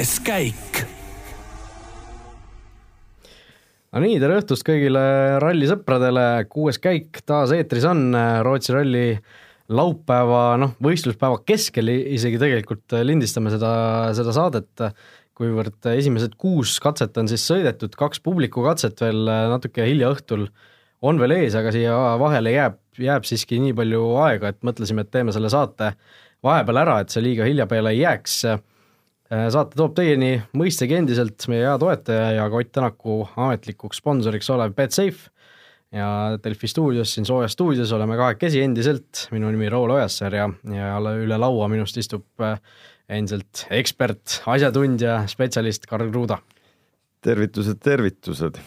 kuues käik. no nii, tere õhtust kõigile rallisõpradele, kuues käik taas eetris on, Rootsi ralli laupäeva, noh, võistluspäeva keskel isegi tegelikult lindistame seda, seda saadet, kuivõrd esimesed kuus katset on siis sõidetud, kaks publikukatset veel natuke hilja õhtul on veel ees, aga siia vahele jääb, jääb siiski nii palju aega, et mõtlesime, et teeme selle saate vahepeal ära, et see liiga hilja peale ei jääks saate toob teieni mõistagi endiselt meie hea toetaja ja Ott Tänaku ametlikuks sponsoriks olev Betsafe ja Delfi stuudios, siin soojas stuudios oleme kahekesi endiselt, minu nimi Raul Ojassaar ja, ja üle laua minust istub äh, endiselt ekspert, asjatundja, spetsialist Karl Kruuda. tervitused, tervitused!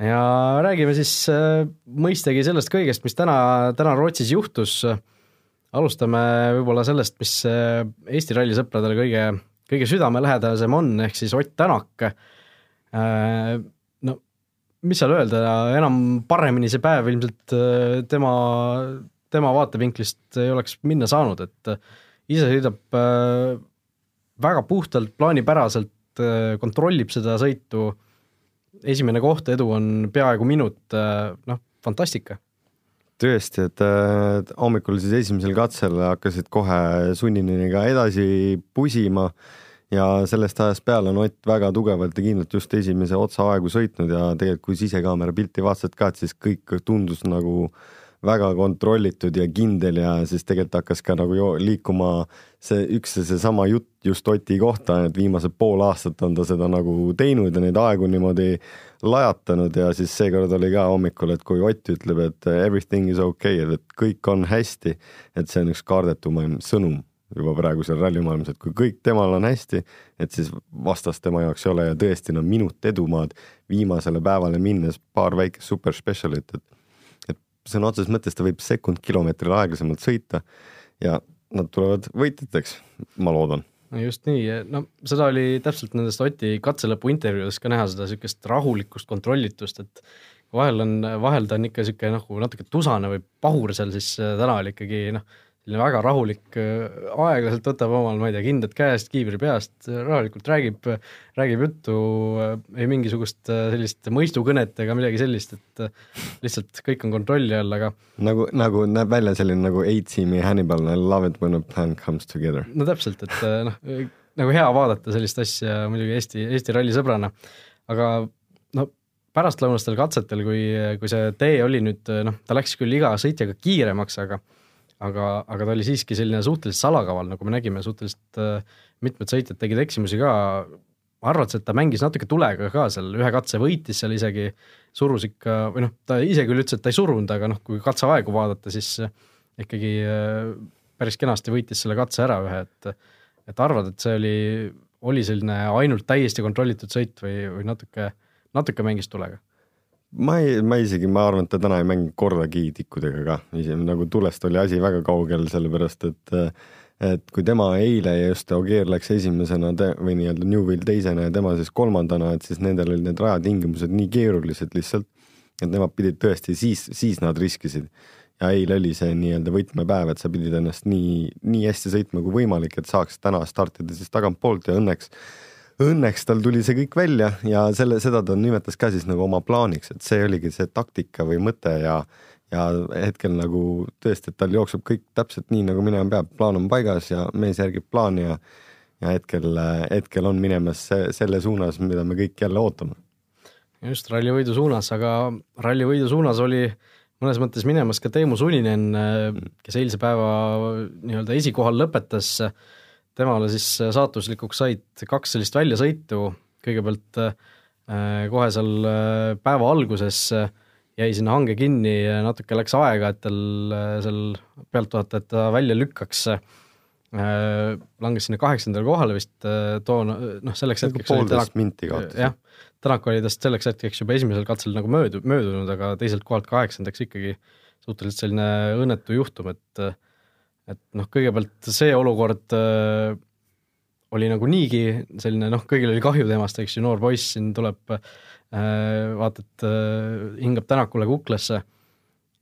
ja räägime siis äh, mõistagi sellest kõigest, mis täna, täna Rootsis juhtus. alustame võib-olla sellest, mis Eesti rallisõpradele kõige kõige südamelähedasem on, ehk siis Ott Tänak. Äh, no mis seal öelda, enam paremini see päev ilmselt äh, tema, tema vaatevinklist ei oleks minna saanud, et äh, ise sõidab väga puhtalt, plaanipäraselt, kontrollib seda sõitu, esimene koht, edu on peaaegu minut, noh, fantastika tõesti, et äh, hommikul siis esimesel katsel hakkasid kohe sunniniga edasi pusima ja sellest ajast peale on Ott väga tugevalt ja kindlalt just esimese otsa aegu sõitnud ja tegelikult, kui sisekaamera pilti vaatasid ka, et siis kõik tundus nagu väga kontrollitud ja kindel ja siis tegelikult hakkas ka nagu liikuma see üks ja seesama jutt just Oti kohta, et viimased pool aastat on ta seda nagu teinud ja neid aegu niimoodi lajatanud ja siis seekord oli ka hommikul, et kui Ott ütleb, et everything is okay, et kõik on hästi, et see on üks kaardetumaim sõnum juba praegusel rallimaailmas, et kui kõik temal on hästi, et siis vastast tema jaoks ei ole ja tõesti no minut edumaad viimasele päevale minnes, paar väikest super special'it, et sõna otseses mõttes ta võib sekund kilomeetrile aeglasemalt sõita ja nad tulevad võitjateks, ma loodan. Just nii, no seda oli täpselt nendest Oti katselõpu intervjuudes ka näha, seda niisugust rahulikkust, kontrollitust, et vahel on, vahel ta on ikka niisugune nagu natuke tusane või pahur seal, siis täna oli ikkagi noh, selline väga rahulik, aeglaselt võtab omal, ma ei tea, kindad käest, kiivri peast, rahulikult räägib, räägib juttu, ei mingisugust sellist mõistukõnet ega midagi sellist, et lihtsalt kõik on kontrolli all, aga nagu, nagu näeb välja selline nagu A-tiimi Hannibal, I love it when a plan comes together. no täpselt, et noh, nagu hea vaadata sellist asja muidugi Eesti, Eesti ralli sõbrana, aga no pärastlõunastel katsetel, kui, kui see tee oli nüüd noh, ta läks küll iga sõitjaga kiiremaks, aga aga, aga ta oli siiski selline suhteliselt salakaval, nagu me nägime, suhteliselt äh, mitmed sõitjad tegid eksimusi ka, arvad sa, et ta mängis natuke tulega ka seal, ühe katse võitis seal isegi, surus ikka, või noh, ta ise küll ütles, et ta ei surunud, aga noh, kui katseaegu vaadata, siis äh, ikkagi äh, päris kenasti võitis selle katse ära ühe, et et arvad, et see oli, oli selline ainult täiesti kontrollitud sõit või, või natuke, natuke mängis tulega? Ma ei, ma isegi, ma arvan, et ta täna ei mänginud kordagi tikkudega ka, nagu tulest oli asi väga kaugel, sellepärast et et kui tema eile just Ogier läks esimesena te, või nii-öelda Newvil teisena ja tema siis kolmandana, et siis nendel olid need rajatingimused nii keerulised lihtsalt, et nemad pidid tõesti, siis, siis nad riskisid. ja eile oli see nii-öelda võtmepäev, et sa pidid ennast nii, nii hästi sõitma kui võimalik, et saaks täna startida siis tagantpoolt ja õnneks õnneks tal tuli see kõik välja ja selle, seda ta nimetas ka siis nagu oma plaaniks, et see oligi see taktika või mõte ja ja hetkel nagu tõesti, et tal jookseb kõik täpselt nii, nagu minema peab, plaan on paigas ja mees järgib plaani ja ja hetkel, hetkel on minemas see, selle suunas, mida me kõik jälle ootame. just, rallivõidu suunas, aga rallivõidu suunas oli mõnes mõttes minemas ka Teemu Suninen, kes eilse päeva nii-öelda esikohal lõpetas temale siis äh, saatuslikuks said kaks sellist väljasõitu, kõigepealt äh, kohe seal äh, päeva alguses jäi sinna hange kinni, natuke läks aega, et tal seal pealtvaatajad ta välja lükkaks. langes sinna kaheksandale kohale vist toona, noh selleks hetkeks poolteist minti kaotas. jah, Tänak oli tast selleks hetkeks juba esimesel katsel nagu möödu, möödunud, aga teiselt kohalt kaheksandaks ikkagi suhteliselt selline õnnetu juhtum, et et noh, kõigepealt see olukord äh, oli nagu niigi selline noh, kõigil oli kahju temast, eks ju, noor poiss siin tuleb äh,, vaata, et äh, hingab Tänakule kuklasse,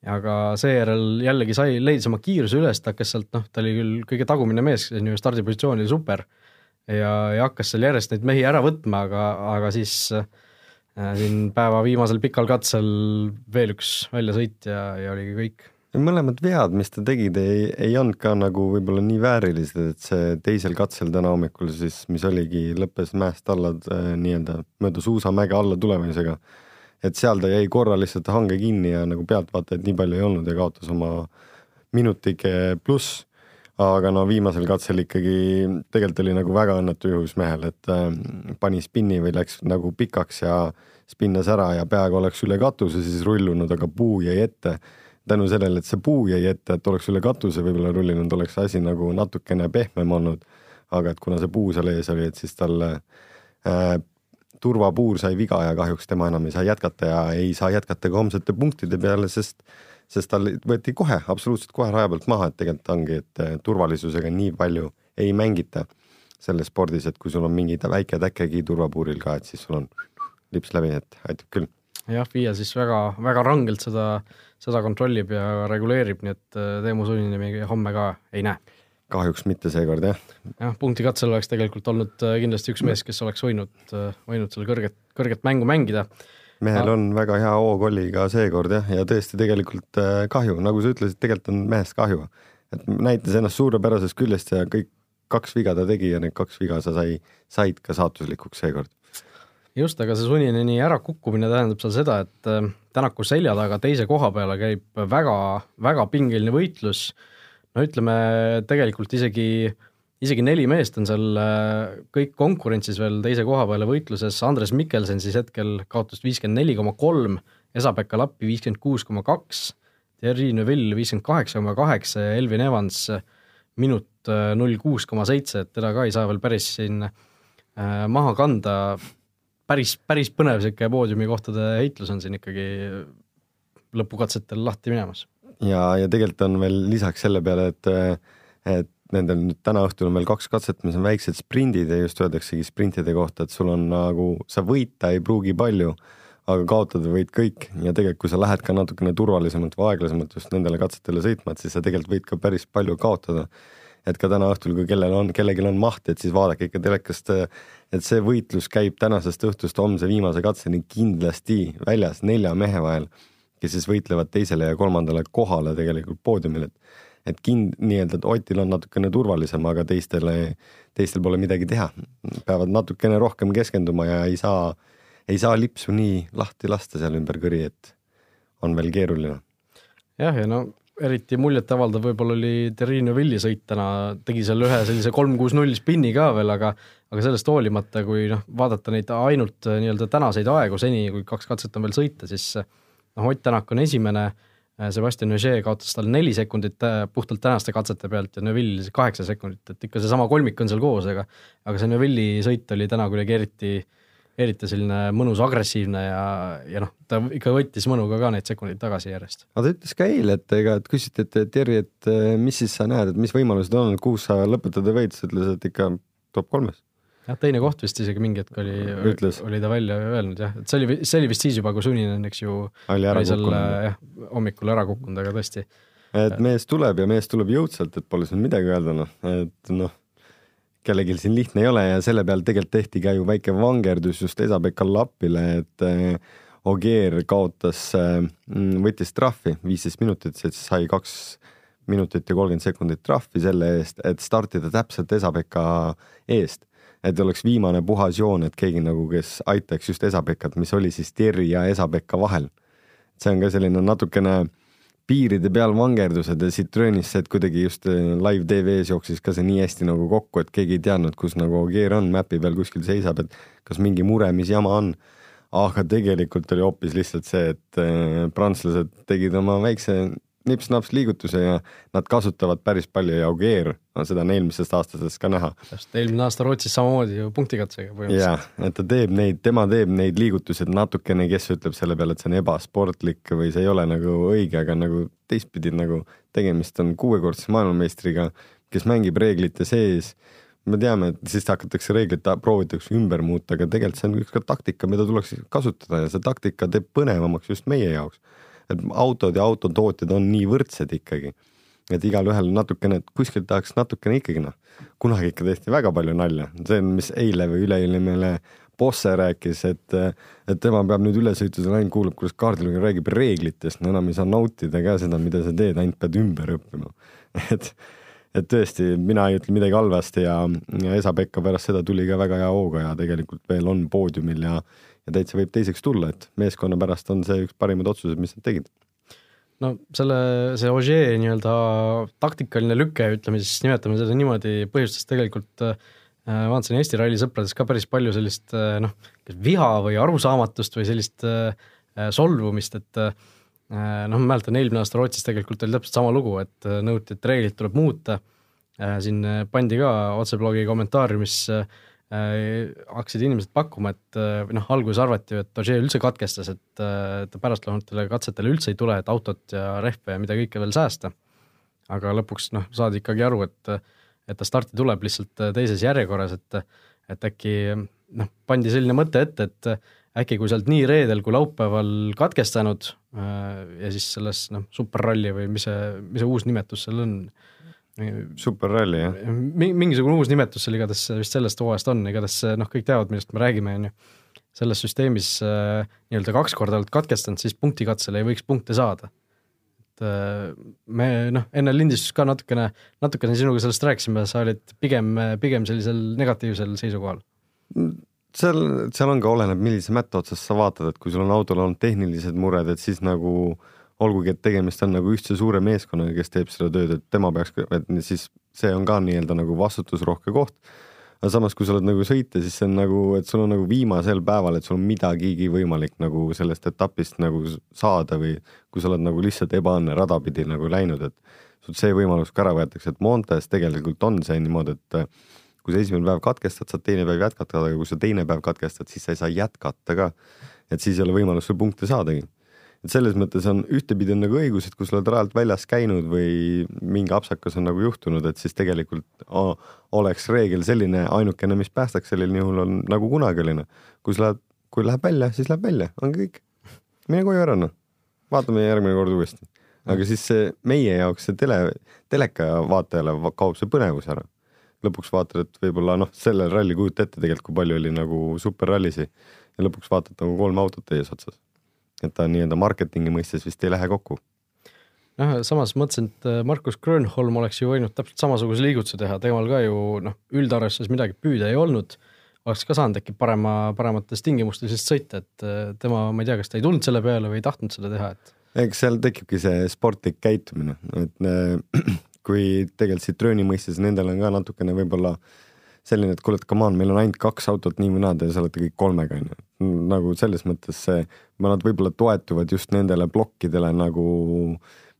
aga seejärel jällegi sai, leidis oma kiiruse üles, ta hakkas sealt noh, ta oli küll kõige tagumine mees, on ju, stardipositsioon oli super, ja, ja hakkas seal järjest neid mehi ära võtma, aga, aga siis äh, siin päeva viimasel pikal katsel veel üks väljasõit ja, ja oligi kõik mõlemad vead, mis ta tegid, ei, ei olnud ka nagu võib-olla nii väärilised, et see teisel katsel täna hommikul siis, mis oligi, lõppes mäest alla äh, nii-öelda mööda suusamäge alla tulemisega. et seal ta jäi korra lihtsalt hange kinni ja nagu pealtvaatajaid nii palju ei olnud ja kaotas oma minutike pluss. aga no viimasel katsel ikkagi tegelikult oli nagu väga õnnetu juhus mehel, et äh, pani spinni või läks nagu pikaks ja spinnas ära ja peaaegu oleks üle katuse siis rullunud, aga puu jäi ette tänu sellele, et see puu jäi ette, et oleks üle katuse võib-olla rullinud, oleks asi nagu natukene pehmem olnud. aga et kuna see puu seal ees oli, et siis tal äh, turvapuur sai viga ja kahjuks tema enam ei saa jätkata ja ei saa jätkata ka homsete punktide peale, sest sest tal võeti kohe, absoluutselt kohe raja pealt maha, et tegelikult ongi, et äh, turvalisusega nii palju ei mängita selles spordis, et kui sul on mingi väike täkkegi turvapuuril ka, et siis sul on lips läbi, et aitab küll. Jah, FIA siis väga, väga rangelt seda seda kontrollib ja reguleerib, nii et äh, Teemu Sunnini homme ka ei näe. kahjuks mitte seekord jah. jah, punktikatsel oleks tegelikult olnud äh, kindlasti üks mees, kes oleks võinud, äh, võinud seal kõrget, kõrget mängu mängida. mehel on väga hea ka seekord jah, ja tõesti tegelikult kahju, nagu sa ütlesid, tegelikult on mehest kahju. et näitas ennast suurepärasest küljest ja kõik kaks viga ta tegi ja need kaks viga sa sai, said ka saatuslikuks seekord just, aga see Sunineni ärakukkumine tähendab seal seda, et äh, Tänaku selja taga teise koha peale käib väga, väga pingeline võitlus. no ütleme tegelikult isegi, isegi neli meest on seal äh, kõik konkurentsis veel teise koha peale võitluses, Andres Mikkelsen siis hetkel kaotas viiskümmend neli koma kolm, Esa-Pekka Lappi viiskümmend kuus koma kaks, Thierry Neuville viiskümmend kaheksa koma kaheksa ja Elvin Evans minut äh, null kuus koma seitse, et teda ka ei saa veel päris siin maha kanda päris, päris põnev niisugune poodiumikohtade heitlus on siin ikkagi lõpukatsetel lahti minemas. ja, ja tegelikult on veel lisaks selle peale, et, et nendel nüüd täna õhtul on veel kaks katset, mis on väiksed sprindid ja just öeldaksegi sprintide kohta, et sul on nagu, sa võita ei pruugi palju, aga kaotada võid kõik ja tegelikult, kui sa lähed ka natukene turvalisemalt või aeglasemalt just nendele katsetele sõitma, et siis sa tegelikult võid ka päris palju kaotada et ka täna õhtul, kui kellel on, kellelgi on mahti, et siis vaadake ikka telekast, et see võitlus käib tänasest õhtust homse viimase katseni kindlasti väljas nelja mehe vahel, kes siis võitlevad teisele ja kolmandale kohale tegelikult poodiumil, et et kind-, nii-öelda, Otil on natukene turvalisem, aga teistele, teistel pole midagi teha. peavad natukene rohkem keskenduma ja ei saa, ei saa lipsu nii lahti lasta seal ümber kõri, et on veel keeruline. jah, ja no eriti muljetavaldav võib-olla oli Terrine Villi sõit täna, tegi seal ühe sellise kolm kuus null spinni ka veel, aga aga sellest hoolimata, kui noh, vaadata neid ainult äh, nii-öelda tänaseid aegu seni, kui kaks katset on veel sõita, siis noh, Ott Tänak on esimene, äh, Sebastian Ogier kaotas tal neli sekundit äh, puhtalt tänaste katsete pealt ja Neville kaheksa sekundit, et ikka seesama kolmik on seal koos, aga aga see Neville'i sõit oli täna kuidagi eriti äh, eriti selline mõnus, agressiivne ja, ja noh, ta ikka võttis mõnuga ka neid sekundeid tagasi järjest. aga ta ütles ka eile, et ega, et küsiti, et Terri, et mis siis sa näed, et mis võimalused on, et kuus sa lõpetada võid, siis ütles, et ikka top kolmes. jah, teine koht vist isegi mingi hetk oli, oli ta välja öelnud jah, et see oli, see oli vist siis juba, kui Suninen, eks ju, oli, oli seal jah, hommikul ära kukkunud, aga tõesti. et mees tuleb ja mees tuleb jõudsalt, et pole siin midagi öelda, noh, et noh kellelgi siin lihtne ei ole ja selle peal tegelikult tehti ka ju väike vangerdus just Esa-Pekka Lapile, et äh, Ogier kaotas, äh, võttis trahvi viisteist minutit, sai kaks minutit ja kolmkümmend sekundit trahvi selle eest, et startida täpselt Esa-Pekka eest. et oleks viimane puhas joon, et keegi nagu, kes aitaks just Esa-Pekat, mis oli siis Terri ja Esa-Pekka vahel. see on ka selline natukene piiride peal vangerdused ja Citroenis see, et kuidagi just äh, live tv-s jooksis ka see nii hästi nagu kokku, et keegi ei teadnud, kus nagu Ogier on, mäpi peal kuskil seisab, et kas mingi mure, mis jama on. aga tegelikult oli hoopis lihtsalt see, et äh, prantslased tegid oma väikse nips-naps liigutuse ja nad kasutavad päris palju ja Augeer on seda on eelmisest aastatest ka näha. täpselt, eelmine aasta Rootsis samamoodi ju punktikatsega põhimõtteliselt. jah, et ta teeb neid, tema teeb neid liigutusi, et natukene, kes ütleb selle peale, et see on ebasportlik või see ei ole nagu õige, aga nagu teistpidi nagu tegemist on kuuekordse maailmameistriga, kes mängib reeglite sees me teame, et siis hakatakse reeglit, proovitakse ümber muuta, aga tegelikult see on üks ka taktika, mida tuleks kasutada ja see taktika teeb põnevamaks just meie jaoks et autod ja autotootjad on nii võrdsed ikkagi. et igalühel natukene, kuskilt tahaks natukene ikkagi noh, kunagi ikka tehti väga palju nalja, see mis eile või üleeile meile Bosse rääkis, et, et tema peab nüüd ülesõitudel ainult kuulab, kuidas kaardilugija räägib reeglitest, no enam ei saa nautida ka seda, mida sa teed, ainult pead ümber õppima. et, et tõesti, mina ei ütle midagi halvasti ja, ja Esa-Pekka pärast seda tuli ka väga hea hooga ja tegelikult veel on poodiumil ja, ja täitsa võib teiseks tulla, et meeskonna pärast on see üks parimaid otsuseid, mis nad tegid. No selle, see Ogier nii-öelda taktikaline lüke, ütleme siis, nimetame seda niimoodi, põhjustas tegelikult äh, vaatasin Eesti ralli sõprades ka päris palju sellist äh, noh, viha või arusaamatust või sellist äh, solvumist, et äh, noh, ma mäletan, eelmine aasta Rootsis tegelikult oli täpselt sama lugu, et äh, nõuti, et reeglid tuleb muuta. Äh,, siin pandi ka otseblogi kommentaariumis äh, Äh, hakkasid inimesed pakkuma, et äh, noh, alguses arvati ju, et Ogier üldse katkestas, et äh, ta pärastlõunatele katsetele üldse ei tule, et autot ja rehve ja mida kõike veel säästa. aga lõpuks noh, saadi ikkagi aru, et, et ta starti tuleb lihtsalt teises järjekorras, et, et äkki noh, pandi selline mõte ette, et äkki kui sa oled nii reedel kui laupäeval katkestanud ja siis selles noh, superralli või mis see, mis see uus nimetus seal on superralli, jah? mingisugune uus nimetus seal igatahes vist sellest hooajast on, igatahes noh, kõik teavad, millest me räägime, on ju. selles süsteemis äh, nii-öelda kaks korda oled katkestanud, siis punktikatsele ei võiks punkte saada. et äh, me noh, enne lindistust ka natukene, natukene sinuga sellest rääkisime, sa olid pigem, pigem sellisel negatiivsel seisukohal. seal, seal on ka, oleneb, millise mätta otsast sa vaatad, et kui sul on autol olnud tehnilised mured, et siis nagu äh, olgugi, et tegemist on nagu ühtse suure meeskonnaga, kes teeb seda tööd, et tema peaks, et siis see on ka nii-öelda nagu vastutusrohke koht. aga samas, kui sa oled nagu sõitja, siis see on nagu, et sul on nagu viimasel päeval, et sul on midagigi võimalik nagu sellest etapist nagu saada või kui sa oled nagu lihtsalt ebaõnne rada pidi nagu läinud, et sult see võimalus ka ära võetakse, et Montes tegelikult on see niimoodi, et kui sa esimene päev katkestad, saad teine päev jätkata, aga kui sa teine päev katkestad, siis sa ei saa jätkata ka. et siis ei ole võimalust sul punkte saadagi et selles mõttes on ühtepidi on nagu õigus, et kui sa oled rajalt väljas käinud või mingi apsakas on nagu juhtunud, et siis tegelikult o, oleks reegel selline ainukene, mis päästaks sellisel juhul on nagu kunagi oli noh. kui sa lähed, kui läheb välja, siis läheb välja, ongi kõik. mine koju ära noh, vaatame järgmine kord uuesti. aga siis see meie jaoks see tele, teleka vaatajale kaob see põnevus ära. lõpuks vaatad, et võib-olla noh, sellel ralli kujuta ette tegelikult, kui palju oli nagu superrallisi ja lõpuks vaatad nagu kolm autot eesotsas et ta nii-öelda marketingi mõistes vist ei lähe kokku. noh, samas mõtlesin, et äh, Markus Grönholm oleks ju võinud täpselt samasuguse liigutuse teha, temal ka ju noh, üldarvestuses midagi püüda ei olnud, oleks ka saanud äkki parema, paremates tingimustes vist sõita, et äh, tema, ma ei tea, kas ta ei tulnud selle peale või ei tahtnud seda teha, et eks seal tekibki see sportlik käitumine, et äh, kui tegelikult Citrooni mõistes nendel on ka natukene võib-olla selline, et kuule, et come on, meil on ainult kaks autot nii või naa, te olete kõik kolmega, onju. Nagu selles mõttes see, nad võib-olla toetuvad just nendele plokkidele nagu,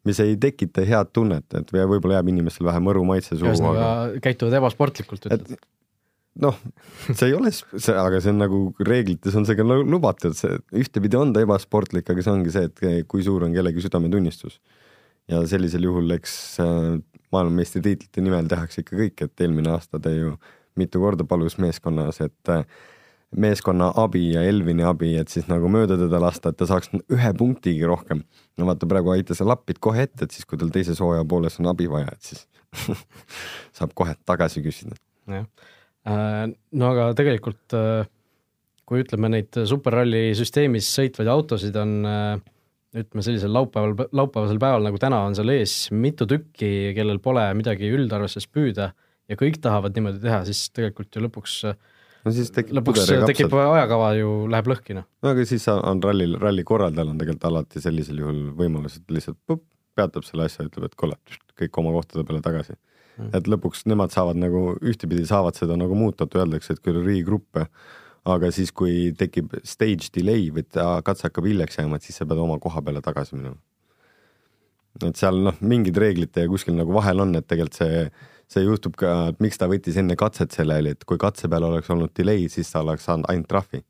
mis ei tekita head tunnet, et võib-olla jääb inimestel vähe mõru maitse suhu. ühesõnaga aga... käituvad ebasportlikult, ütled? noh, see ei ole, see, aga see on nagu reeglites on see ka lubatud, see ühtepidi on ta ebasportlik, aga see ongi see, et kui suur on kellegi südametunnistus. ja sellisel juhul, eks äh, maailmameistritiitlite nimel tehakse ikka kõik, et eelmine aasta te ju mitu korda palus meeskonnas, et äh, meeskonna abi ja Elvini abi, et siis nagu mööda teda lasta, et ta saaks ühe punktigi rohkem. no vaata, praegu aitas Lapid kohe ette, et siis, kui tal teises hooaja pooles on abi vaja, et siis saab kohe tagasi küsida. jah, äh, no aga tegelikult äh, kui ütleme, neid superralli süsteemis sõitvaid autosid on ütleme sellisel laupäeval, laupäevasel päeval nagu täna on seal ees mitu tükki, kellel pole midagi üldarvestuses püüda ja kõik tahavad niimoodi teha, siis tegelikult ju lõpuks no siis tekib lõpuks tekib ajakava ju, läheb lõhki, noh. no aga siis on rallil, ralli korraldajal on tegelikult alati sellisel juhul võimalus, et lihtsalt pup, peatab selle asja, ütleb, et kuule, kõik oma kohtade peale tagasi mm.. et lõpuks nemad saavad nagu ühtepidi saavad seda nagu muuta, et öeldakse, et küll riigigruppe, aga siis, kui tekib stage delay või katse hakkab hiljaks jääma, et siis sa pead oma koha peale tagasi minema. et seal noh, mingid reeglid kuskil nagu vahel on, et tegelikult see see juhtub ka, et miks ta võttis enne katset selle, oli, et kui katse peal oleks olnud delay, siis ta oleks saanud ainult trahvi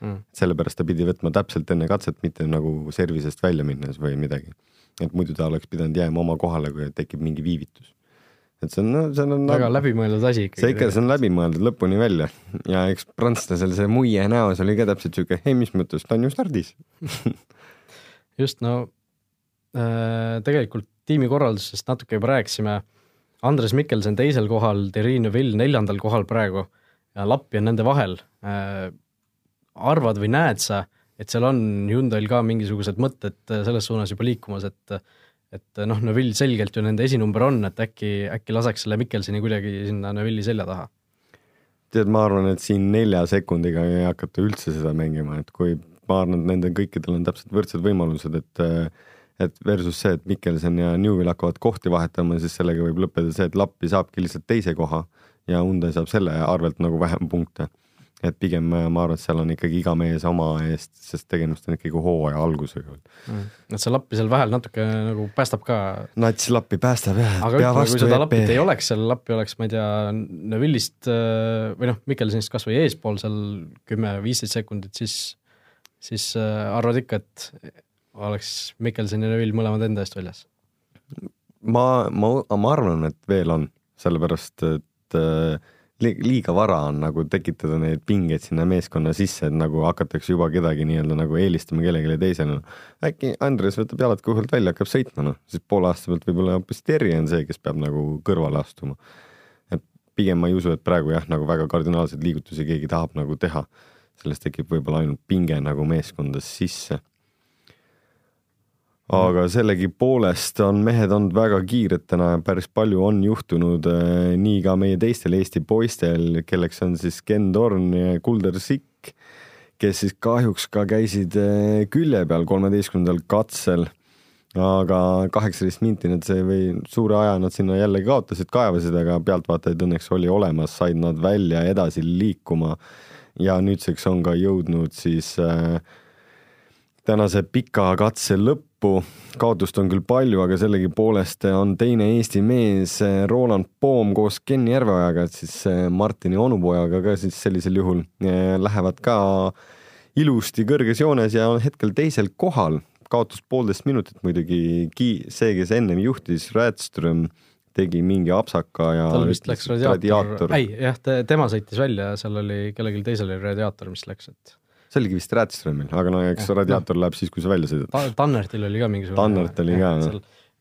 mm.. sellepärast ta pidi võtma täpselt enne katset, mitte nagu service'ist välja minnes või midagi. et muidu ta oleks pidanud jääma oma kohale, kui tekib mingi viivitus. et see on, no see on väga läbimõeldud asi ikkagi. see ikka, see on läbimõeldud lõpuni välja ja eks prantslasel see muie näos oli ka täpselt siuke, ei mis mõttes, ta on ju stardis just, no tegelikult tiimikorraldusest natuke juba rääkisime. Andres Mikkelson teisel kohal, Terrine Vill neljandal kohal praegu ja Lappi on nende vahel. arvad või näed sa, et seal on Hyundai'l ka mingisugused mõtted selles suunas juba liikumas, et et noh, Neville selgelt ju nende esinumber on, et äkki, äkki laseks selle Mikkelsoni kuidagi sinna Neville'i selja taha? tead, ma arvan, et siin nelja sekundiga ei hakata üldse seda mängima, et kui ma arvan, et nendel kõikidel on täpselt võrdsed võimalused, et et versus see, et Mikkelson ja Newell hakkavad kohti vahetama, siis sellega võib lõppeda see, et Lappi saabki lihtsalt teise koha ja Hyundai saab selle arvelt nagu vähem punkte et pigem ma arvan, et seal on ikkagi iga mees oma eest, sest tegemist on ikkagi hooaja algusega mm.. et see lappi seal vahel natuke nagu päästab ka. nats lappi päästab jah. aga ütleme, kui seda lappit ei oleks, seal lappi oleks, ma ei tea, Neville'ist äh, või noh, Mikkelsonist kas või eespool seal kümme-viisteist sekundit, siis, siis äh, arvad ikka, et oleks Mikkelson ja Neville mõlemad enda eest väljas? ma, ma, ma arvan, et veel on, sellepärast et äh, liiga vara on nagu tekitada neid pingeid sinna meeskonna sisse, et nagu hakatakse juba kedagi nii-öelda nagu eelistama kellelegi teisele. äkki Andres võtab jalad kõhult välja, hakkab sõitma, noh, siis poole aasta pealt võib-olla hoopis Terje on see, kes peab nagu kõrvale astuma. et pigem ma ei usu, et praegu jah, nagu väga kardinaalseid liigutusi keegi tahab nagu teha. sellest tekib võib-olla ainult pinge nagu meeskonda sisse aga sellegipoolest on mehed olnud väga kiired täna ja päris palju on juhtunud eh, nii ka meie teistel Eesti poistel, kelleks on siis Ken Torn ja Kulder Sikk, kes siis kahjuks ka käisid eh, külje peal kolmeteistkümnendal katsel. aga kaheksateist minti nad see või suure aja nad sinna jälle kaotasid, kaevasid, aga pealtvaatajaid õnneks oli olemas, said nad välja edasi liikuma. ja nüüdseks on ka jõudnud siis äh, tänase pika katse lõppu. kaotust on küll palju, aga sellegipoolest on teine Eesti mees Roland Poom koos Ken Järveojaga, et siis Martini onupojaga ka siis sellisel juhul lähevad ka ilusti kõrges joones ja on hetkel teisel kohal. kaotus poolteist minutit muidugi, see, kes ennem juhtis, Radström tegi mingi apsaka ja tal vist läks radiaator, ei jah, tema sõitis välja, seal oli kellelgi teisel oli radiaator, mis läks, et see oligi vist Rätströmil, aga no eks radiaator no. läheb siis, kui sa välja sõidad Ta. Tannertil oli ka mingisugune. Tannert oli ka, jah.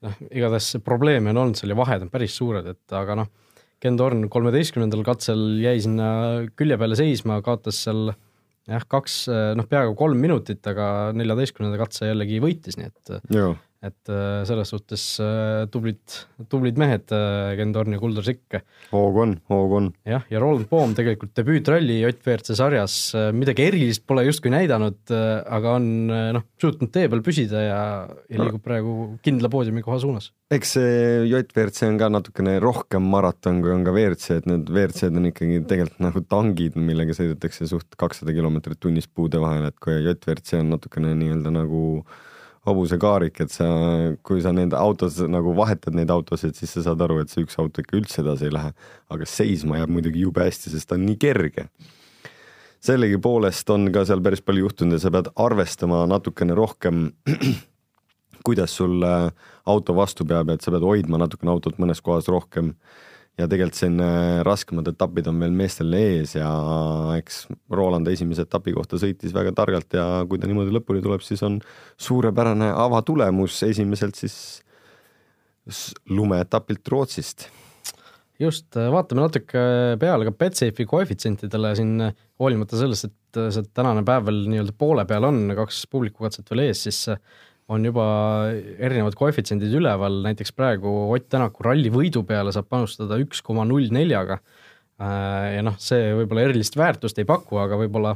noh, igatahes probleeme on olnud seal ja vahed on päris suured, et aga noh, Ken Torn kolmeteistkümnendal katsel jäi sinna külje peale seisma, kaotas seal jah, kaks, noh, peaaegu kolm minutit, aga neljateistkümnenda katse jällegi võitis, nii et et äh, selles suhtes äh, tublid, tublid mehed, äh, Ken Torn ja Kuldar Sikk. hoog on, hoog on. jah, ja Roland Poom tegelikult debüütralli WRC sarjas midagi erilist pole justkui näidanud, aga on noh, suutnud tee peal püsida ja, ja liigub praegu kindla poodiumi koha suunas. eks see WRC on ka natukene rohkem maraton, kui on ka WRC, et need WRC-d on ikkagi tegelikult nagu tangid, millega sõidetakse suht kakssada kilomeetrit tunnis puude vahel, et kui WRC on natukene nii-öelda nagu äh, hobusekaarik, et sa, kui sa nende autos nagu vahetad neid autosid, siis sa saad aru, et see üks auto ikka üldse edasi ei lähe. aga seisma jääb muidugi jube hästi, sest ta on nii kerge. sellegipoolest on ka seal päris palju juhtunud ja sa pead arvestama natukene rohkem, kuidas sul auto vastu peab, et sa pead hoidma natukene autot mõnes kohas rohkem ja tegelikult siin äh, raskemad etapid on veel meestel ees ja eks Roland esimese etapi kohta sõitis väga targalt ja kui ta niimoodi lõpuni tuleb, siis on suurepärane avatulemus esimeselt siis lumeetapilt Rootsist. just, äh, vaatame natuke peale ka Betsafe'i koefitsientidele siin, hoolimata sellest, et see tänane päev veel nii-öelda poole peal on, kaks publikukatset veel ees, siis on juba erinevad koefitsiendid üleval, näiteks praegu Ott Tänaku ralli võidu peale saab panustada üks koma null neljaga. Äh, ja noh, see võib-olla erilist väärtust ei paku, aga võib-olla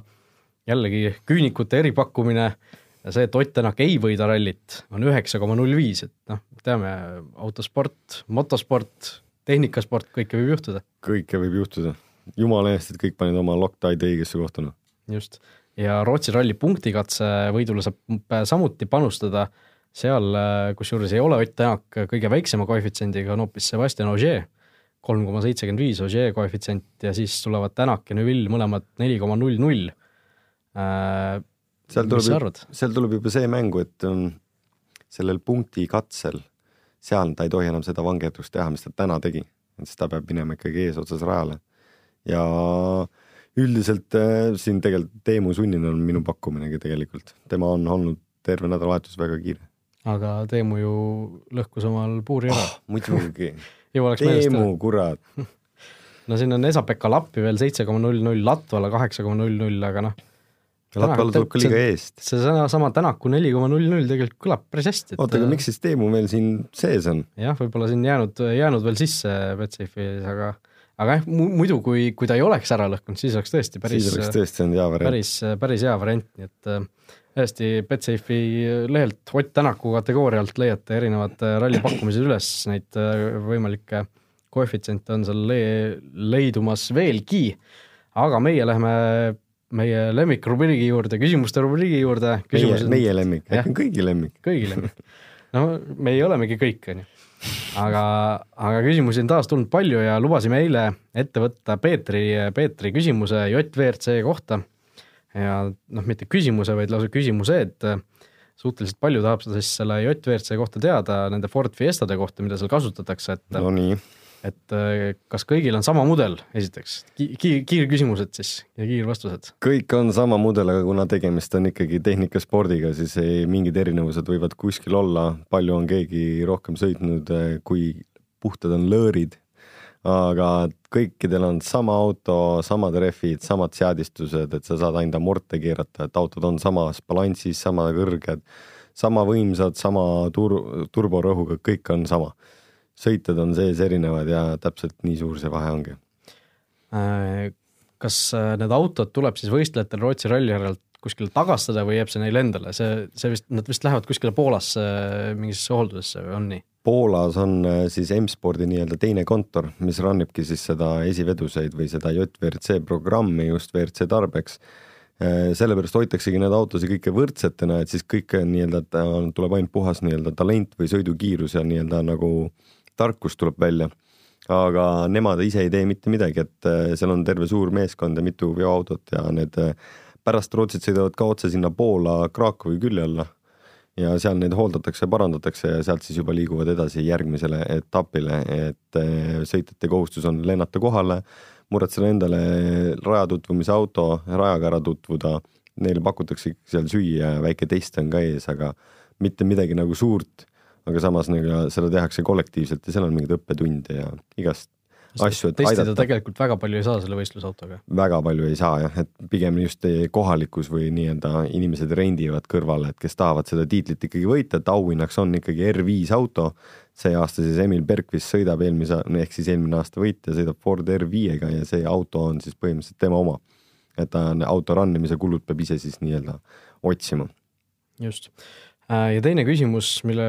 jällegi küünikute eripakkumine ja see, et Ott Tänak ei võida rallit, on üheksa koma null viis, et noh, teame, autosport, motosport, tehnikasport, kõike võib juhtuda. kõike võib juhtuda, jumala eest, et kõik panid oma Loctite õigesse kohta, noh. just ja Rootsi ralli punktikatse võidule saab samuti panustada, seal kusjuures ei ole Ott Tänak kõige väiksema koefitsiendiga, on hoopis Sebastian Ogier, kolm koma seitsekümmend viis Ogier koefitsient ja siis tulevad Tänak ja Neville mõlemad neli koma null null. Äh, seal tuleb, seal tuleb juba see mängu, et um, sellel punktikatsel, seal ta ei tohi enam seda vangerdust teha, mis ta täna tegi, sest ta peab minema ikkagi eesotsas rajale. Ja äh, üldiselt äh, siin tegelikult Teemu Sunninen on minu pakkuminegi tegelikult, tema on olnud terve nädalavahetus väga kiire. aga Teemu ju lõhkus omal puuri ära oh,. muidugi Teemu, kurat no siin on Esa-Pekka Lappi veel seitse koma null null, Latvala kaheksa koma null null, aga noh. Latval tuleb ka liiga eest. seesama sama Tänaku neli koma null null tegelikult kõlab päris hästi. oota, aga miks siis Teemu veel siin sees on? jah, võib-olla siin jäänud, jäänud veel sisse Betsafe'is, aga aga jah, muidu kui, kui ta ei oleks ära lõhkunud, siis oleks tõesti päris siis oleks tõesti olnud hea variant. päris, päris hea variant, nii et täiesti Betsafe'i lehelt Ott Tänaku kategoorialt leiate erinevad ralli pakkumised üles, neid võimalikke koefitsiente on seal le leidumas veelgi, aga meie läheme meie lemmikrubriigi juurde, küsimuste rubriigi juurde. meie, meie lemmik, äkki on kõigi lemmik? kõigi lemmik. no meie olemegi kõik, on ju. Aga, aga küsimusi on taas tulnud palju ja lubasime eile ette võtta Peetri, Peetri küsimuse JVRC kohta. ja noh, mitte küsimuse, vaid lausa küsimuse, et suhteliselt palju tahab seda siis selle JVRC kohta teada, nende Ford Fiestade kohta, mida seal kasutatakse, et no nii et äh, kas kõigil on sama mudel, esiteks? Ki, kiir, kiirküsimused siis ja kiirvastused? kõik on sama mudel, aga kuna tegemist on ikkagi tehnikaspordiga, siis ei, mingid erinevused võivad kuskil olla, palju on keegi rohkem sõitnud, äh, kui puhtad on lõõrid, aga kõikidel on sama auto, samad rehvid, samad seadistused, et sa saad ainult amorte keerata, et autod on samas balansis, sama kõrged, sama võimsad, sama tur-, turborõhuga, kõik on sama sõitjad on sees erinevad ja täpselt nii suur see vahe ongi. Äh, kas äh, need autod tuleb siis võistlejatel Rootsi ralli järelt kuskile tagastada või jääb see neile endale, see, see vist, nad vist lähevad kuskile Poolasse äh, mingisse hooldusesse või on nii? Poolas on siis M-spordi nii-öelda teine kontor, mis run ibki siis seda esiveduseid või seda JVRC programmi just WRC tarbeks. sellepärast hoitaksegi need autosid kõike võrdsetena, et siis kõik nii-öelda tuleb ainult puhas nii-öelda talent või sõidukiirus ja nii-öelda nagu äh, tarkus tuleb välja. aga nemad ise ei tee mitte midagi, et äh, seal on terve suur meeskond ja mitu veoautot ja need äh, pärast Rootsit sõidavad ka otse sinna Poola Krakowi külje alla ja seal neid hooldatakse, parandatakse ja sealt siis juba liiguvad edasi järgmisele etapile, et äh, sõitjate kohustus on lennata kohale, muretseda endale raja tutvumise auto, rajaga ära tutvuda, neile pakutakse seal süüa ja väike test on ka ees, aga mitte midagi nagu suurt aga samas nagu seda tehakse kollektiivselt ja seal on mingeid õppetunde ja igast asju, et testida aidata. tegelikult väga palju ei saa selle võistlusautoga? väga palju ei saa jah, et pigem just kohalikus või nii-öelda inimesed rendivad kõrvale, et kes tahavad seda tiitlit ikkagi võita, et auhinnaks on ikkagi R5 auto. see aasta siis Emil Bergvist sõidab eelmise, ehk siis eelmine aasta võitja sõidab Ford R5-ga ja see auto on siis põhimõtteliselt tema oma. et ta auto run imise kulud peab ise siis nii-öelda otsima. just ja teine küsimus, mille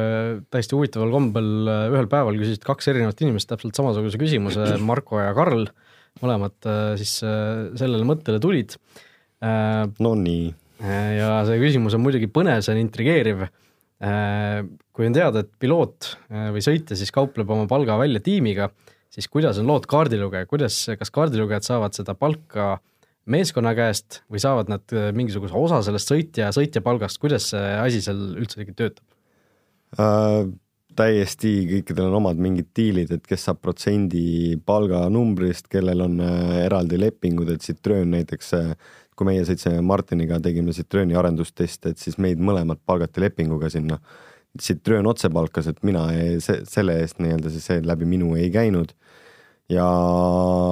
täiesti huvitaval kombel äh, ühel päeval küsisid kaks erinevat inimest täpselt samasuguse küsimuse, Marko ja Karl, mõlemad äh, siis sellele mõttele tulid. no nii. ja see küsimus on muidugi põnev, see on intrigeeriv. kui on teada, et piloot või sõitja siis kaupleb oma palga välja tiimiga, siis kuidas on lood kaardilugeja, kuidas, kas kaardilugejad saavad seda palka äh, meeskonna käest või saavad nad äh, mingisuguse osa sellest sõitja, sõitja palgast, kuidas see asi seal üldse töötab äh,? täiesti, kõikidel on omad mingid diilid, et kes saab protsendi palganumbrist, kellel on äh, eraldi lepingud, et Citroen näiteks äh, kui meie sõitsime Martiniga, tegime Citroeni arendusteste, et siis meid mõlemad palgati lepinguga sinna. Citroen otse palkas, et mina see, selle eest nii-öelda siis see läbi minu ei käinud ja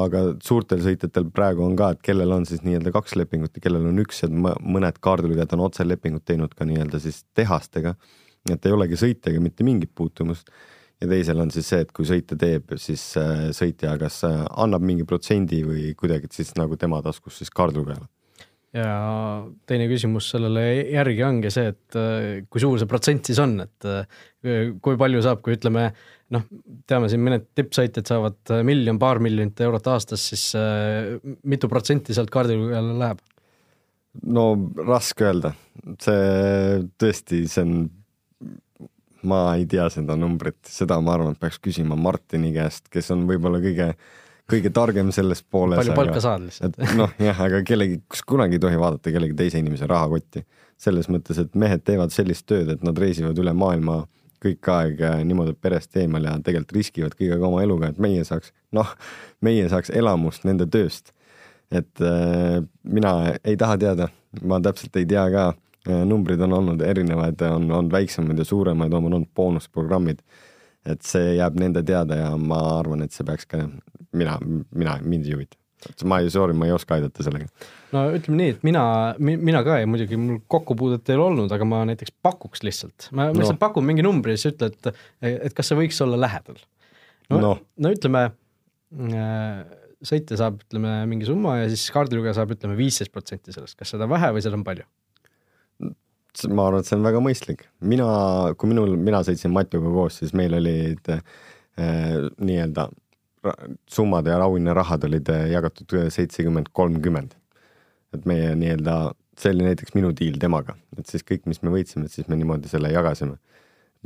aga suurtel sõitjatel praegu on ka, et kellel on siis nii-öelda kaks lepingut ja kellel on üks ja mõned kaardilugejad on otselepingut teinud ka nii-öelda siis tehastega. et ei olegi sõitjaga mitte mingit puutumust. ja teisel on siis see, et kui sõitja teeb, siis äh, sõitja kas äh, annab mingi protsendi või kuidagi siis nagu tema taskus siis kaardilugejale ja teine küsimus sellele järgi ongi see, et äh, kui suur see protsent siis on, et kui palju saab, kui ütleme noh, teame siin mõned tippsõitjad saavad äh, miljon, paar miljonit eurot aastas, siis äh, mitu protsenti sealt kaardilugejale läheb? no raske öelda, see tõesti, see on, ma ei tea seda numbrit, seda ma arvan, et peaks küsima Martini käest, kes on võib-olla kõige kõige targem selles pooles. palju palka aga, saad lihtsalt. noh, jah, aga kellegi, kus kunagi ei tohi vaadata kellegi teise inimese rahakotti. selles mõttes, et mehed teevad sellist tööd, et nad reisivad üle maailma kõik aeg niimoodi perest eemal ja tegelikult riskivad kõigega oma eluga, et meie saaks, noh, meie saaks elamust nende tööst. et äh, mina ei taha teada, ma täpselt ei tea ka, numbrid on olnud erinevad, on olnud väiksemaid ja suuremaid, on olnud boonusprogrammid. et see jääb nende teada ja ma arvan, et see peaks ka, mina, mina, mind ei huvita. Ma ei, sorry, ma ei oska aidata sellega. no ütleme nii, et mina, mina ka ja muidugi mul kokkupuudet ei ole olnud, aga ma näiteks pakuks lihtsalt, ma no. lihtsalt pakun mingi numbri ja siis ütle, et, et kas see võiks olla lähedal. no, no. no ütleme äh, sõitja saab, ütleme, mingi summa ja siis kaardilugeja saab, ütleme, viisteist protsenti sellest, kas seda on vähe või seda on palju? ma arvan, et see on väga mõistlik. mina, kui minul, mina sõitsin Matuga koos, siis meil olid äh, nii-öelda summad ja auhinnarahad olid äh, jagatud seitsekümmend, kolmkümmend. et meie nii-öelda, see oli näiteks minu diil temaga, et siis kõik, mis me võitsime, et siis me niimoodi selle jagasime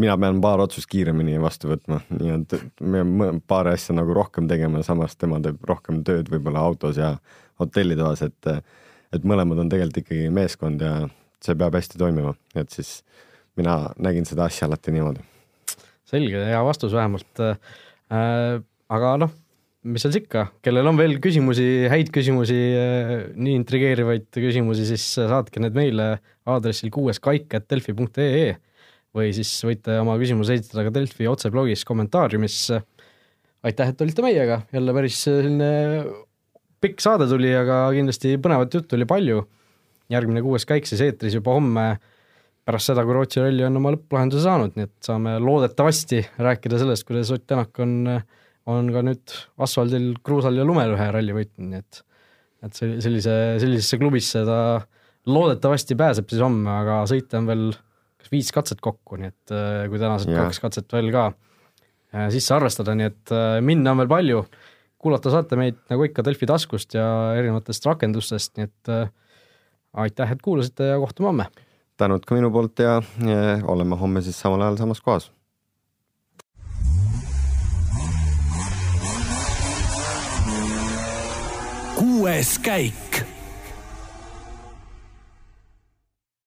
mina pean paar otsust kiiremini vastu võtma, nii et me paari asja nagu rohkem tegema, samas tema teeb rohkem tööd võib-olla autos ja hotellitoas, et et mõlemad on tegelikult ikkagi meeskond ja see peab hästi toimima, et siis mina nägin seda asja alati niimoodi. selge, hea vastus vähemalt äh,. Aga noh, mis seal ikka, kellel on veel küsimusi, häid küsimusi äh,, nii intrigeerivaid küsimusi, siis saatke need meile aadressil kuueskaik.delfi.ee või siis võite oma küsimuse esitada ka Delfi otseblogis kommentaariumis. aitäh, et olite meiega, jälle päris selline pikk saade tuli, aga kindlasti põnevat juttu oli palju. järgmine kuues käik siis eetris juba homme pärast seda, kui Rootsi ralli on oma lõpplahenduse saanud, nii et saame loodetavasti rääkida sellest, kuidas Ott Tänak on, on ka nüüd asfaldil, kruusal ja lumel ühe ralli võitnud, nii et et sellise, sellisesse klubisse ta loodetavasti pääseb siis homme, aga sõita on veel kas viis katset kokku, nii et äh, kui tänased yeah. kaks katset veel ka äh, sisse arvestada, nii et äh, minna on veel palju. kuulata saate meid nagu ikka Delfi taskust ja erinevatest rakendustest, nii et aitäh, et kuulasite ja kohtume homme. tänud ka minu poolt ja, ja oleme homme siis samal ajal samas kohas. Kuues käik